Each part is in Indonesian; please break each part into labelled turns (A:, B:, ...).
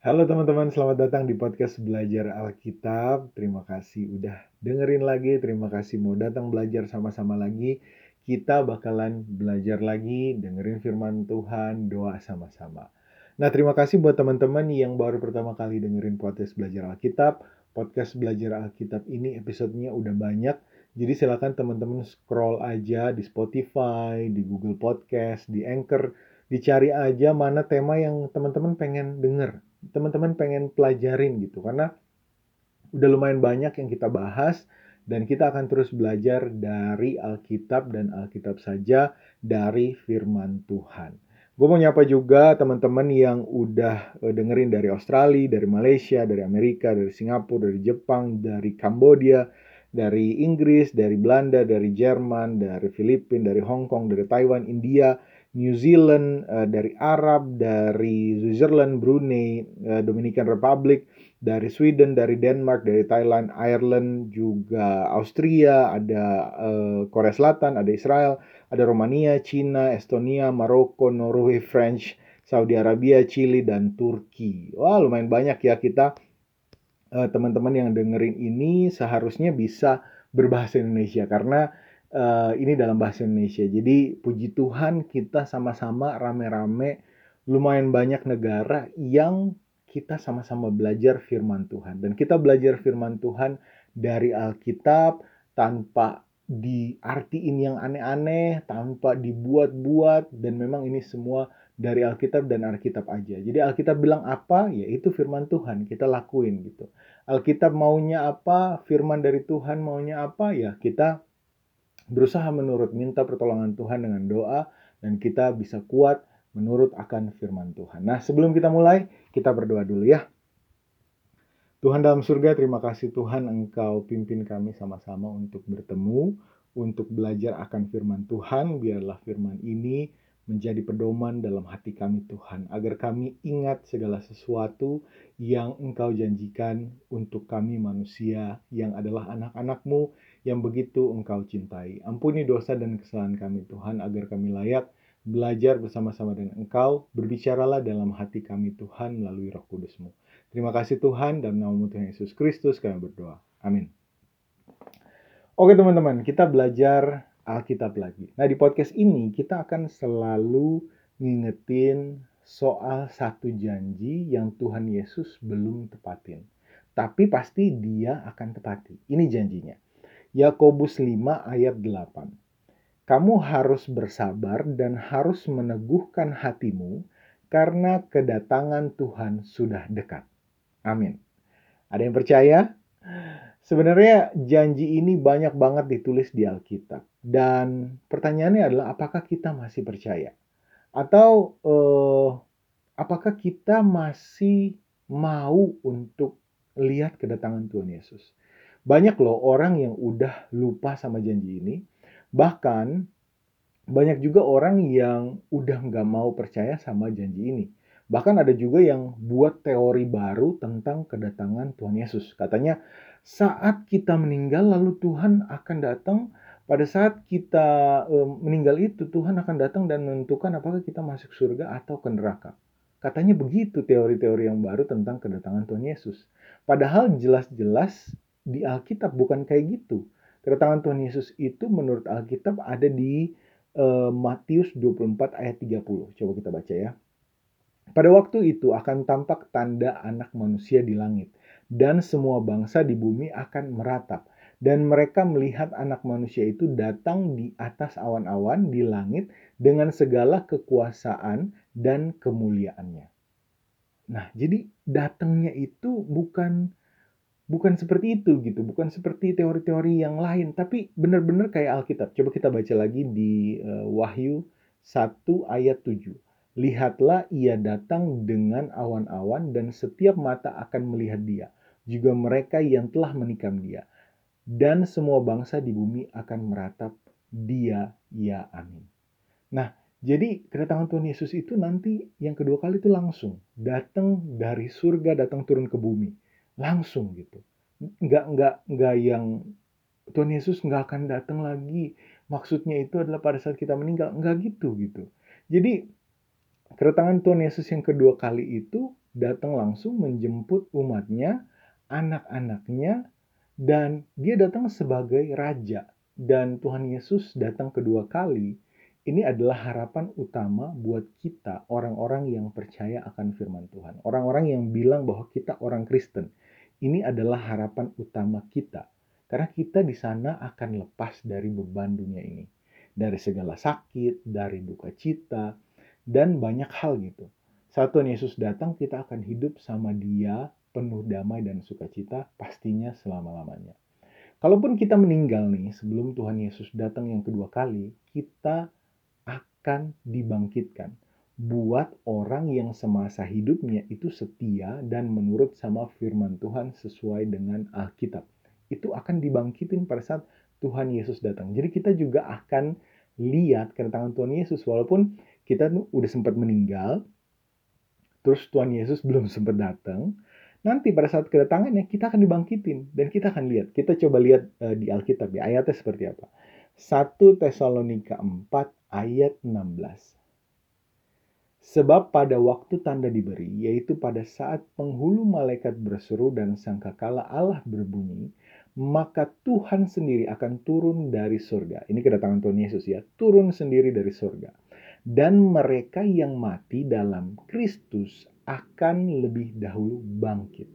A: Halo teman-teman, selamat datang di podcast Belajar Alkitab. Terima kasih udah dengerin lagi, terima kasih mau datang belajar sama-sama lagi. Kita bakalan belajar lagi, dengerin firman Tuhan, doa sama-sama. Nah, terima kasih buat teman-teman yang baru pertama kali dengerin podcast Belajar Alkitab. Podcast Belajar Alkitab ini episodenya udah banyak, jadi silakan teman-teman scroll aja di Spotify, di Google Podcast, di Anchor, dicari aja mana tema yang teman-teman pengen denger teman-teman pengen pelajarin gitu karena udah lumayan banyak yang kita bahas dan kita akan terus belajar dari Alkitab dan Alkitab saja dari firman Tuhan. Gue mau nyapa juga teman-teman yang udah eh, dengerin dari Australia, dari Malaysia, dari Amerika, dari Singapura, dari Jepang, dari Kambodia, dari Inggris, dari Belanda, dari Jerman, dari Filipina, dari Hong Kong, dari Taiwan, India, New Zealand, uh, dari Arab, dari Switzerland, Brunei, uh, Dominican Republic, dari Sweden, dari Denmark, dari Thailand, Ireland, juga Austria, ada uh, Korea Selatan, ada Israel, ada Romania, Cina, Estonia, Maroko, Norway, French, Saudi Arabia, Chili, dan Turki. Wah, lumayan banyak ya kita teman-teman uh, yang dengerin ini seharusnya bisa berbahasa Indonesia karena uh, ini dalam bahasa Indonesia. Jadi puji Tuhan kita sama-sama rame-rame lumayan banyak negara yang kita sama-sama belajar firman Tuhan dan kita belajar firman Tuhan dari Alkitab tanpa diartiin yang aneh-aneh, tanpa dibuat-buat dan memang ini semua dari Alkitab dan Alkitab aja. Jadi Alkitab bilang apa, ya itu firman Tuhan, kita lakuin gitu. Alkitab maunya apa, firman dari Tuhan maunya apa, ya kita berusaha menurut minta pertolongan Tuhan dengan doa dan kita bisa kuat menurut akan firman Tuhan. Nah, sebelum kita mulai, kita berdoa dulu ya. Tuhan dalam surga, terima kasih Tuhan Engkau pimpin kami sama-sama untuk bertemu, untuk belajar akan firman Tuhan. Biarlah firman ini menjadi pedoman dalam hati kami Tuhan, agar kami ingat segala sesuatu yang Engkau janjikan untuk kami manusia yang adalah anak-anakmu yang begitu Engkau cintai. Ampuni dosa dan kesalahan kami Tuhan agar kami layak belajar bersama-sama dengan Engkau. Berbicaralah dalam hati kami Tuhan melalui roh kudusmu. Terima kasih Tuhan dan nama Tuhan Yesus Kristus kami berdoa. Amin. Oke teman-teman, kita belajar Alkitab lagi. Nah di podcast ini kita akan selalu ngingetin soal satu janji yang Tuhan Yesus belum tepatin. Tapi pasti dia akan tepati. Ini janjinya. Yakobus 5 ayat 8. Kamu harus bersabar dan harus meneguhkan hatimu karena kedatangan Tuhan sudah dekat. Amin. Ada yang percaya? Sebenarnya janji ini banyak banget ditulis di Alkitab. Dan pertanyaannya adalah apakah kita masih percaya? Atau eh, apakah kita masih mau untuk lihat kedatangan Tuhan Yesus? Banyak loh orang yang udah lupa sama janji ini. Bahkan banyak juga orang yang udah nggak mau percaya sama janji ini. Bahkan ada juga yang buat teori baru tentang kedatangan Tuhan Yesus. Katanya saat kita meninggal lalu Tuhan akan datang pada saat kita e, meninggal itu Tuhan akan datang dan menentukan apakah kita masuk surga atau ke neraka. Katanya begitu teori-teori yang baru tentang kedatangan Tuhan Yesus. Padahal jelas-jelas di Alkitab bukan kayak gitu. Kedatangan Tuhan Yesus itu menurut Alkitab ada di uh, Matius 24 ayat 30. Coba kita baca ya. Pada waktu itu akan tampak tanda anak manusia di langit dan semua bangsa di bumi akan meratap dan mereka melihat anak manusia itu datang di atas awan-awan di langit dengan segala kekuasaan dan kemuliaannya. Nah, jadi datangnya itu bukan bukan seperti itu gitu, bukan seperti teori-teori yang lain, tapi benar-benar kayak Alkitab. Coba kita baca lagi di uh, Wahyu 1 ayat 7. Lihatlah ia datang dengan awan-awan dan setiap mata akan melihat dia, juga mereka yang telah menikam dia. Dan semua bangsa di bumi akan meratap dia, ya amin. Nah, jadi kedatangan Tuhan Yesus itu nanti yang kedua kali itu langsung datang dari surga, datang turun ke bumi langsung gitu nggak nggak nggak yang Tuhan Yesus nggak akan datang lagi maksudnya itu adalah pada saat kita meninggal nggak gitu gitu jadi kedatangan Tuhan Yesus yang kedua kali itu datang langsung menjemput umatnya, anak-anaknya, dan dia datang sebagai raja. Dan Tuhan Yesus datang kedua kali. Ini adalah harapan utama buat kita, orang-orang yang percaya akan firman Tuhan. Orang-orang yang bilang bahwa kita orang Kristen. Ini adalah harapan utama kita. Karena kita di sana akan lepas dari beban dunia ini. Dari segala sakit, dari duka cita, dan banyak hal gitu. Saat Tuhan Yesus datang, kita akan hidup sama dia penuh damai dan sukacita pastinya selama-lamanya. Kalaupun kita meninggal nih sebelum Tuhan Yesus datang yang kedua kali, kita akan dibangkitkan. Buat orang yang semasa hidupnya itu setia dan menurut sama firman Tuhan sesuai dengan Alkitab. Itu akan dibangkitin pada saat Tuhan Yesus datang. Jadi kita juga akan lihat kedatangan Tuhan Yesus walaupun kita udah sempat meninggal, terus Tuhan Yesus belum sempat datang, nanti pada saat kedatangannya kita akan dibangkitin dan kita akan lihat. Kita coba lihat uh, di Alkitab ya ayatnya seperti apa. 1 Tesalonika 4 ayat 16. Sebab pada waktu tanda diberi, yaitu pada saat penghulu malaikat berseru dan sangkakala Allah berbunyi, maka Tuhan sendiri akan turun dari surga. Ini kedatangan Tuhan Yesus ya, turun sendiri dari surga dan mereka yang mati dalam Kristus akan lebih dahulu bangkit.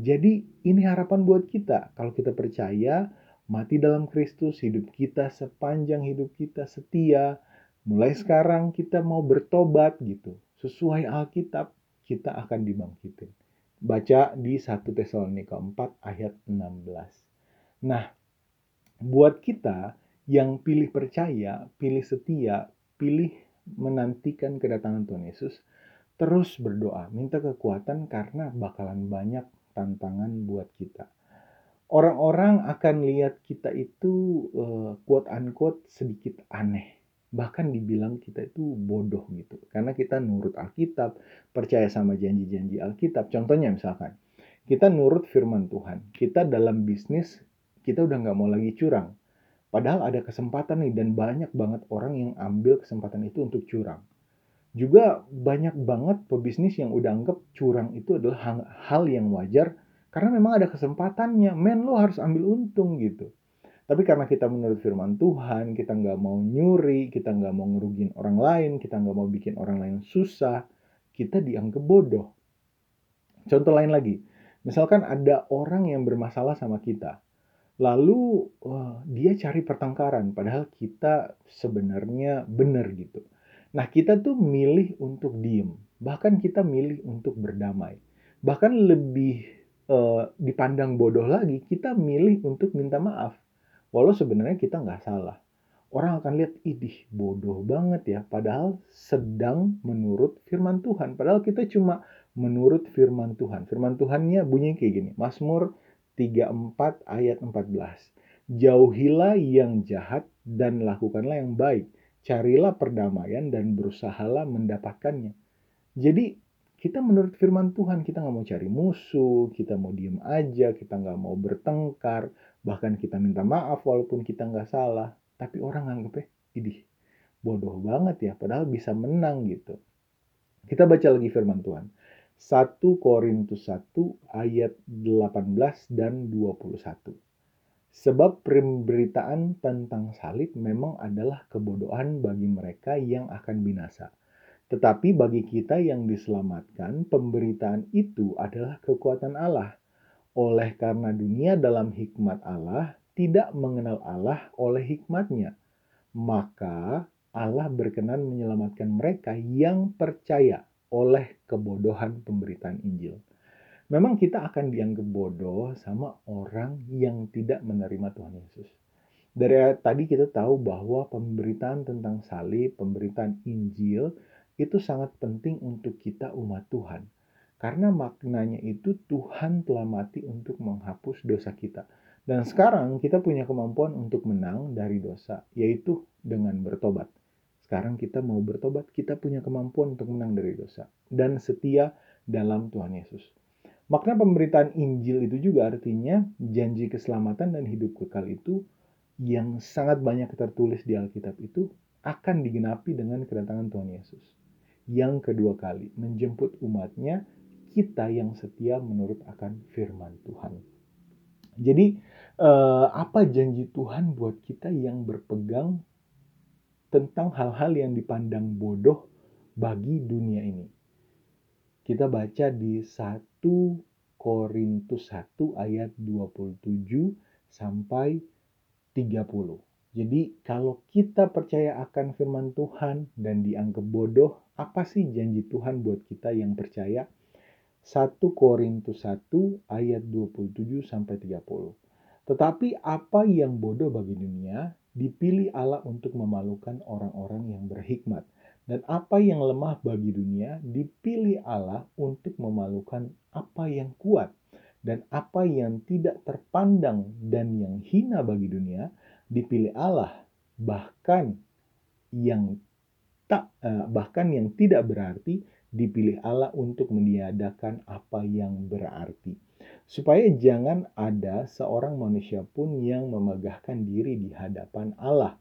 A: Jadi ini harapan buat kita. Kalau kita percaya mati dalam Kristus, hidup kita sepanjang hidup kita setia, mulai sekarang kita mau bertobat gitu. Sesuai Alkitab, kita akan dibangkitin. Baca di 1 Tesalonika 4 ayat 16. Nah, buat kita yang pilih percaya, pilih setia, pilih menantikan kedatangan Tuhan Yesus, terus berdoa, minta kekuatan karena bakalan banyak tantangan buat kita. Orang-orang akan lihat kita itu uh, quote unquote sedikit aneh. Bahkan dibilang kita itu bodoh gitu. Karena kita nurut Alkitab, percaya sama janji-janji Alkitab. Contohnya misalkan, kita nurut firman Tuhan. Kita dalam bisnis, kita udah nggak mau lagi curang Padahal ada kesempatan nih dan banyak banget orang yang ambil kesempatan itu untuk curang. Juga banyak banget pebisnis yang udah anggap curang itu adalah hal yang wajar karena memang ada kesempatannya. Men lo harus ambil untung gitu. Tapi karena kita menurut firman Tuhan, kita nggak mau nyuri, kita nggak mau ngerugin orang lain, kita nggak mau bikin orang lain susah, kita dianggap bodoh. Contoh lain lagi, misalkan ada orang yang bermasalah sama kita, lalu uh, dia cari pertengkaran padahal kita sebenarnya benar gitu. Nah, kita tuh milih untuk diem, bahkan kita milih untuk berdamai. Bahkan lebih uh, dipandang bodoh lagi, kita milih untuk minta maaf. Walau sebenarnya kita nggak salah. Orang akan lihat, idih bodoh banget ya. Padahal sedang menurut firman Tuhan. Padahal kita cuma menurut firman Tuhan. Firman Tuhannya bunyi kayak gini. Mazmur 34 ayat 14. Jauhilah yang jahat dan lakukanlah yang baik. Carilah perdamaian dan berusahalah mendapatkannya. Jadi kita menurut firman Tuhan kita nggak mau cari musuh, kita mau diem aja, kita nggak mau bertengkar, bahkan kita minta maaf walaupun kita nggak salah. Tapi orang anggapnya, idih, bodoh banget ya, padahal bisa menang gitu. Kita baca lagi firman Tuhan. 1 Korintus 1 ayat 18 dan 21. Sebab pemberitaan tentang salib memang adalah kebodohan bagi mereka yang akan binasa. Tetapi bagi kita yang diselamatkan, pemberitaan itu adalah kekuatan Allah. Oleh karena dunia dalam hikmat Allah tidak mengenal Allah oleh hikmatnya, maka Allah berkenan menyelamatkan mereka yang percaya oleh kebodohan pemberitaan Injil. Memang kita akan dianggap bodoh sama orang yang tidak menerima Tuhan Yesus. Dari tadi kita tahu bahwa pemberitaan tentang salib, pemberitaan Injil itu sangat penting untuk kita umat Tuhan. Karena maknanya itu Tuhan telah mati untuk menghapus dosa kita. Dan sekarang kita punya kemampuan untuk menang dari dosa, yaitu dengan bertobat. Sekarang kita mau bertobat, kita punya kemampuan untuk menang dari dosa dan setia dalam Tuhan Yesus. Makna pemberitaan Injil itu juga artinya janji keselamatan dan hidup kekal itu yang sangat banyak tertulis di Alkitab itu akan digenapi dengan kedatangan Tuhan Yesus. yang kedua kali menjemput umatnya kita yang setia menurut akan firman Tuhan. Jadi eh, apa janji Tuhan buat kita yang berpegang tentang hal-hal yang dipandang bodoh bagi dunia ini? Kita baca di 1 Korintus 1 ayat 27 sampai 30. Jadi kalau kita percaya akan firman Tuhan dan dianggap bodoh, apa sih janji Tuhan buat kita yang percaya? 1 Korintus 1 ayat 27 sampai 30. Tetapi apa yang bodoh bagi dunia dipilih Allah untuk memalukan orang-orang yang berhikmat. Dan apa yang lemah bagi dunia dipilih Allah untuk memalukan apa yang kuat. Dan apa yang tidak terpandang dan yang hina bagi dunia dipilih Allah bahkan yang tak eh, bahkan yang tidak berarti dipilih Allah untuk meniadakan apa yang berarti supaya jangan ada seorang manusia pun yang memegahkan diri di hadapan Allah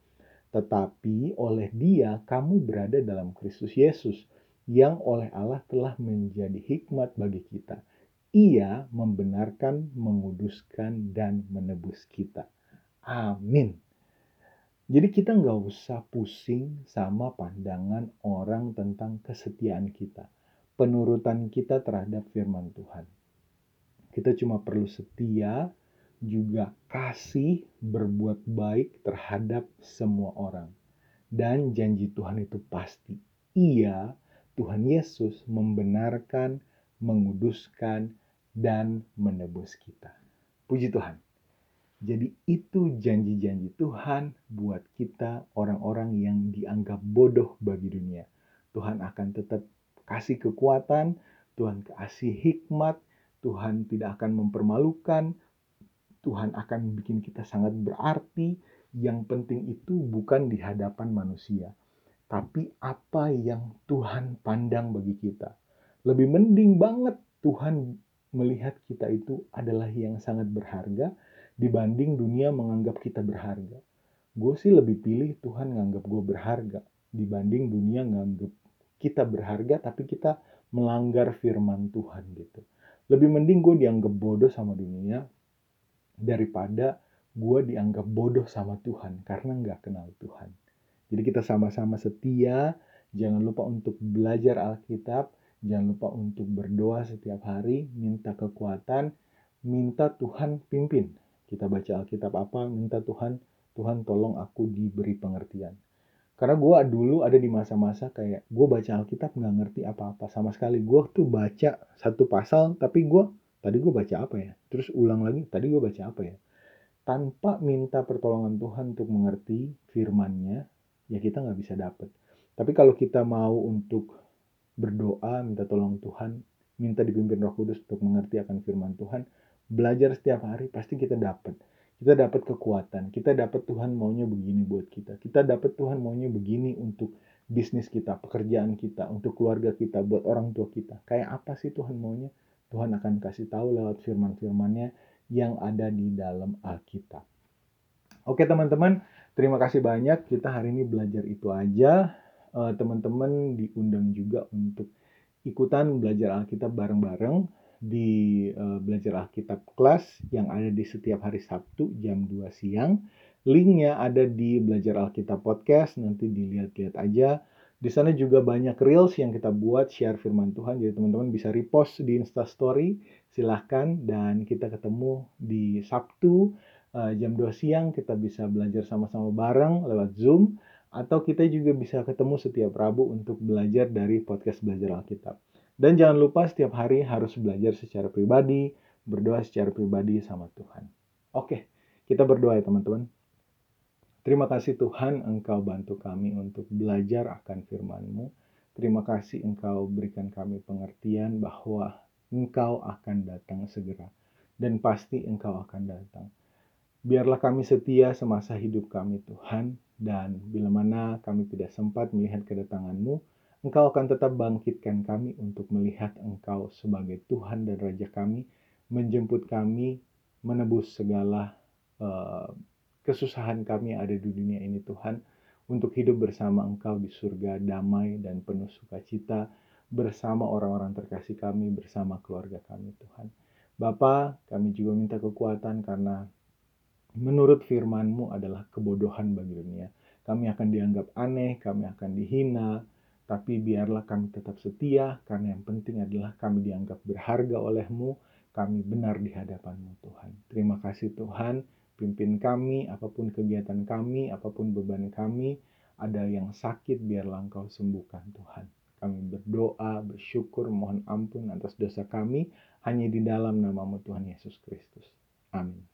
A: tetapi oleh dia kamu berada dalam Kristus Yesus yang oleh Allah telah menjadi hikmat bagi kita ia membenarkan, menguduskan, dan menebus kita. Amin. Jadi kita nggak usah pusing sama pandangan orang tentang kesetiaan kita. Penurutan kita terhadap firman Tuhan. Kita cuma perlu setia, juga kasih, berbuat baik terhadap semua orang. Dan janji Tuhan itu pasti. Iya, Tuhan Yesus membenarkan, menguduskan, dan menebus kita. Puji Tuhan. Jadi itu janji-janji Tuhan buat kita orang-orang yang dianggap bodoh bagi dunia. Tuhan akan tetap kasih kekuatan, Tuhan kasih hikmat, Tuhan tidak akan mempermalukan, Tuhan akan bikin kita sangat berarti. Yang penting itu bukan di hadapan manusia, tapi apa yang Tuhan pandang bagi kita. Lebih mending banget Tuhan melihat kita itu adalah yang sangat berharga dibanding dunia menganggap kita berharga. Gue sih lebih pilih Tuhan nganggap gue berharga dibanding dunia nganggap kita berharga tapi kita melanggar firman Tuhan gitu. Lebih mending gue dianggap bodoh sama dunia daripada gue dianggap bodoh sama Tuhan karena nggak kenal Tuhan. Jadi kita sama-sama setia, jangan lupa untuk belajar Alkitab, jangan lupa untuk berdoa setiap hari, minta kekuatan, minta Tuhan pimpin kita baca Alkitab apa, minta Tuhan, Tuhan tolong aku diberi pengertian. Karena gue dulu ada di masa-masa kayak gue baca Alkitab nggak ngerti apa-apa sama sekali. Gue tuh baca satu pasal, tapi gue tadi gue baca apa ya? Terus ulang lagi, tadi gue baca apa ya? Tanpa minta pertolongan Tuhan untuk mengerti firmannya, ya kita nggak bisa dapet. Tapi kalau kita mau untuk berdoa, minta tolong Tuhan, minta dipimpin Roh Kudus untuk mengerti akan firman Tuhan, belajar setiap hari pasti kita dapat. Kita dapat kekuatan. Kita dapat Tuhan maunya begini buat kita. Kita dapat Tuhan maunya begini untuk bisnis kita pekerjaan kita untuk keluarga kita buat orang tua kita. Kayak apa sih Tuhan maunya? Tuhan akan kasih tahu lewat firman-firmannya yang ada di dalam Alkitab. Oke teman-teman. Terima kasih banyak. Kita hari ini belajar itu aja. Uh, teman-teman diundang juga untuk ikutan belajar Alkitab bareng-bareng di uh, belajar Alkitab kelas yang ada di setiap hari Sabtu jam 2 siang. Linknya ada di belajar Alkitab podcast, nanti dilihat-lihat aja. Di sana juga banyak reels yang kita buat share firman Tuhan, jadi teman-teman bisa repost di Insta Story, silahkan. Dan kita ketemu di Sabtu uh, jam 2 siang, kita bisa belajar sama-sama bareng lewat Zoom. Atau kita juga bisa ketemu setiap Rabu untuk belajar dari podcast Belajar Alkitab. Dan jangan lupa setiap hari harus belajar secara pribadi, berdoa secara pribadi sama Tuhan. Oke, kita berdoa ya teman-teman. Terima kasih Tuhan Engkau bantu kami untuk belajar akan firman-Mu. Terima kasih Engkau berikan kami pengertian bahwa Engkau akan datang segera. Dan pasti Engkau akan datang. Biarlah kami setia semasa hidup kami Tuhan. Dan bila mana kami tidak sempat melihat kedatangan-Mu, Engkau akan tetap bangkitkan kami untuk melihat Engkau sebagai Tuhan dan Raja kami, menjemput kami, menebus segala uh, kesusahan kami yang ada di dunia ini Tuhan, untuk hidup bersama Engkau di surga damai dan penuh sukacita bersama orang-orang terkasih kami, bersama keluarga kami Tuhan. Bapa, kami juga minta kekuatan karena menurut firman-Mu adalah kebodohan bagi dunia. Kami akan dianggap aneh, kami akan dihina, tapi biarlah kami tetap setia karena yang penting adalah kami dianggap berharga oleh-Mu, kami benar di hadapan-Mu Tuhan. Terima kasih Tuhan, pimpin kami, apa pun kegiatan kami, apa pun beban kami, ada yang sakit biarlah Engkau sembuhkan Tuhan. Kami berdoa, bersyukur, mohon ampun atas dosa kami, hanya di dalam namamu Tuhan Yesus Kristus. Amin.